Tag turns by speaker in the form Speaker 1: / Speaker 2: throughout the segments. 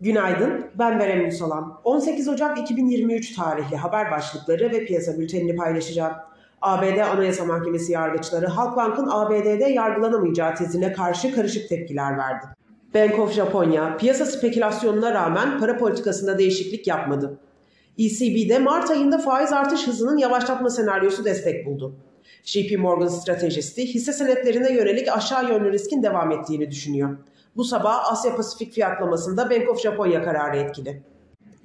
Speaker 1: Günaydın, ben Berem Ünsalan. 18 Ocak 2023 tarihli haber başlıkları ve piyasa bültenini paylaşacağım. ABD Anayasa Mahkemesi yargıçları Halkbank'ın ABD'de yargılanamayacağı tezine karşı karışık tepkiler verdi. Bank of Japonya, piyasa spekülasyonuna rağmen para politikasında değişiklik yapmadı. ECB'de Mart ayında faiz artış hızının yavaşlatma senaryosu destek buldu. JP Morgan stratejisti hisse senetlerine yönelik aşağı yönlü riskin devam ettiğini düşünüyor. Bu sabah Asya Pasifik fiyatlamasında Bank of Japonya kararı etkili.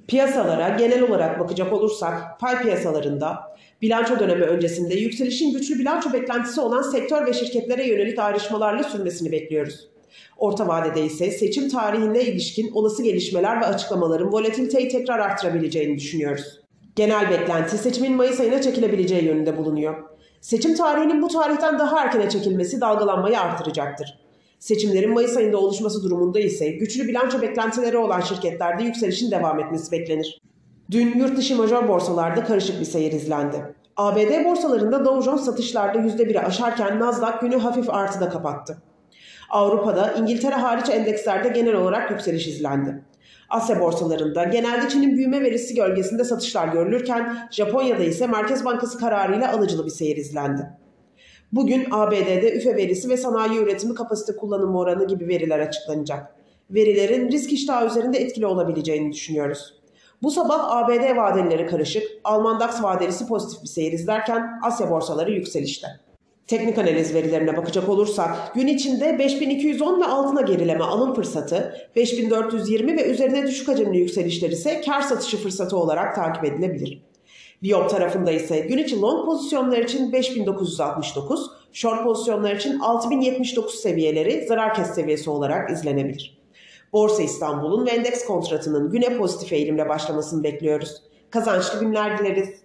Speaker 1: Piyasalara genel olarak bakacak olursak pay piyasalarında bilanço dönemi öncesinde yükselişin güçlü bilanço beklentisi olan sektör ve şirketlere yönelik ayrışmalarla sürmesini bekliyoruz. Orta vadede ise seçim tarihine ilişkin olası gelişmeler ve açıklamaların volatiliteyi tekrar arttırabileceğini düşünüyoruz. Genel beklenti seçimin Mayıs ayına çekilebileceği yönünde bulunuyor. Seçim tarihinin bu tarihten daha erkene çekilmesi dalgalanmayı artıracaktır. Seçimlerin Mayıs ayında oluşması durumunda ise güçlü bilanço beklentileri olan şirketlerde yükselişin devam etmesi beklenir. Dün yurt dışı major borsalarda karışık bir seyir izlendi. ABD borsalarında Dow Jones satışlarda %1'i aşarken Nasdaq günü hafif artıda kapattı. Avrupa'da İngiltere hariç endekslerde genel olarak yükseliş izlendi. Asya borsalarında genelde Çin'in büyüme verisi gölgesinde satışlar görülürken Japonya'da ise Merkez Bankası kararıyla alıcılı bir seyir izlendi. Bugün ABD'de üfe verisi ve sanayi üretimi kapasite kullanımı oranı gibi veriler açıklanacak. Verilerin risk iştahı üzerinde etkili olabileceğini düşünüyoruz. Bu sabah ABD vadeleri karışık, Alman DAX vadelisi pozitif bir seyir izlerken Asya borsaları yükselişte. Teknik analiz verilerine bakacak olursak gün içinde 5210 ve altına gerileme alım fırsatı, 5420 ve üzerine düşük hacimli yükselişler ise kar satışı fırsatı olarak takip edilebilir. Biop tarafında ise gün içi long pozisyonlar için 5969, short pozisyonlar için 6079 seviyeleri zarar kes seviyesi olarak izlenebilir. Borsa İstanbul'un ve endeks kontratının güne pozitif eğilimle başlamasını bekliyoruz. Kazançlı günler dileriz.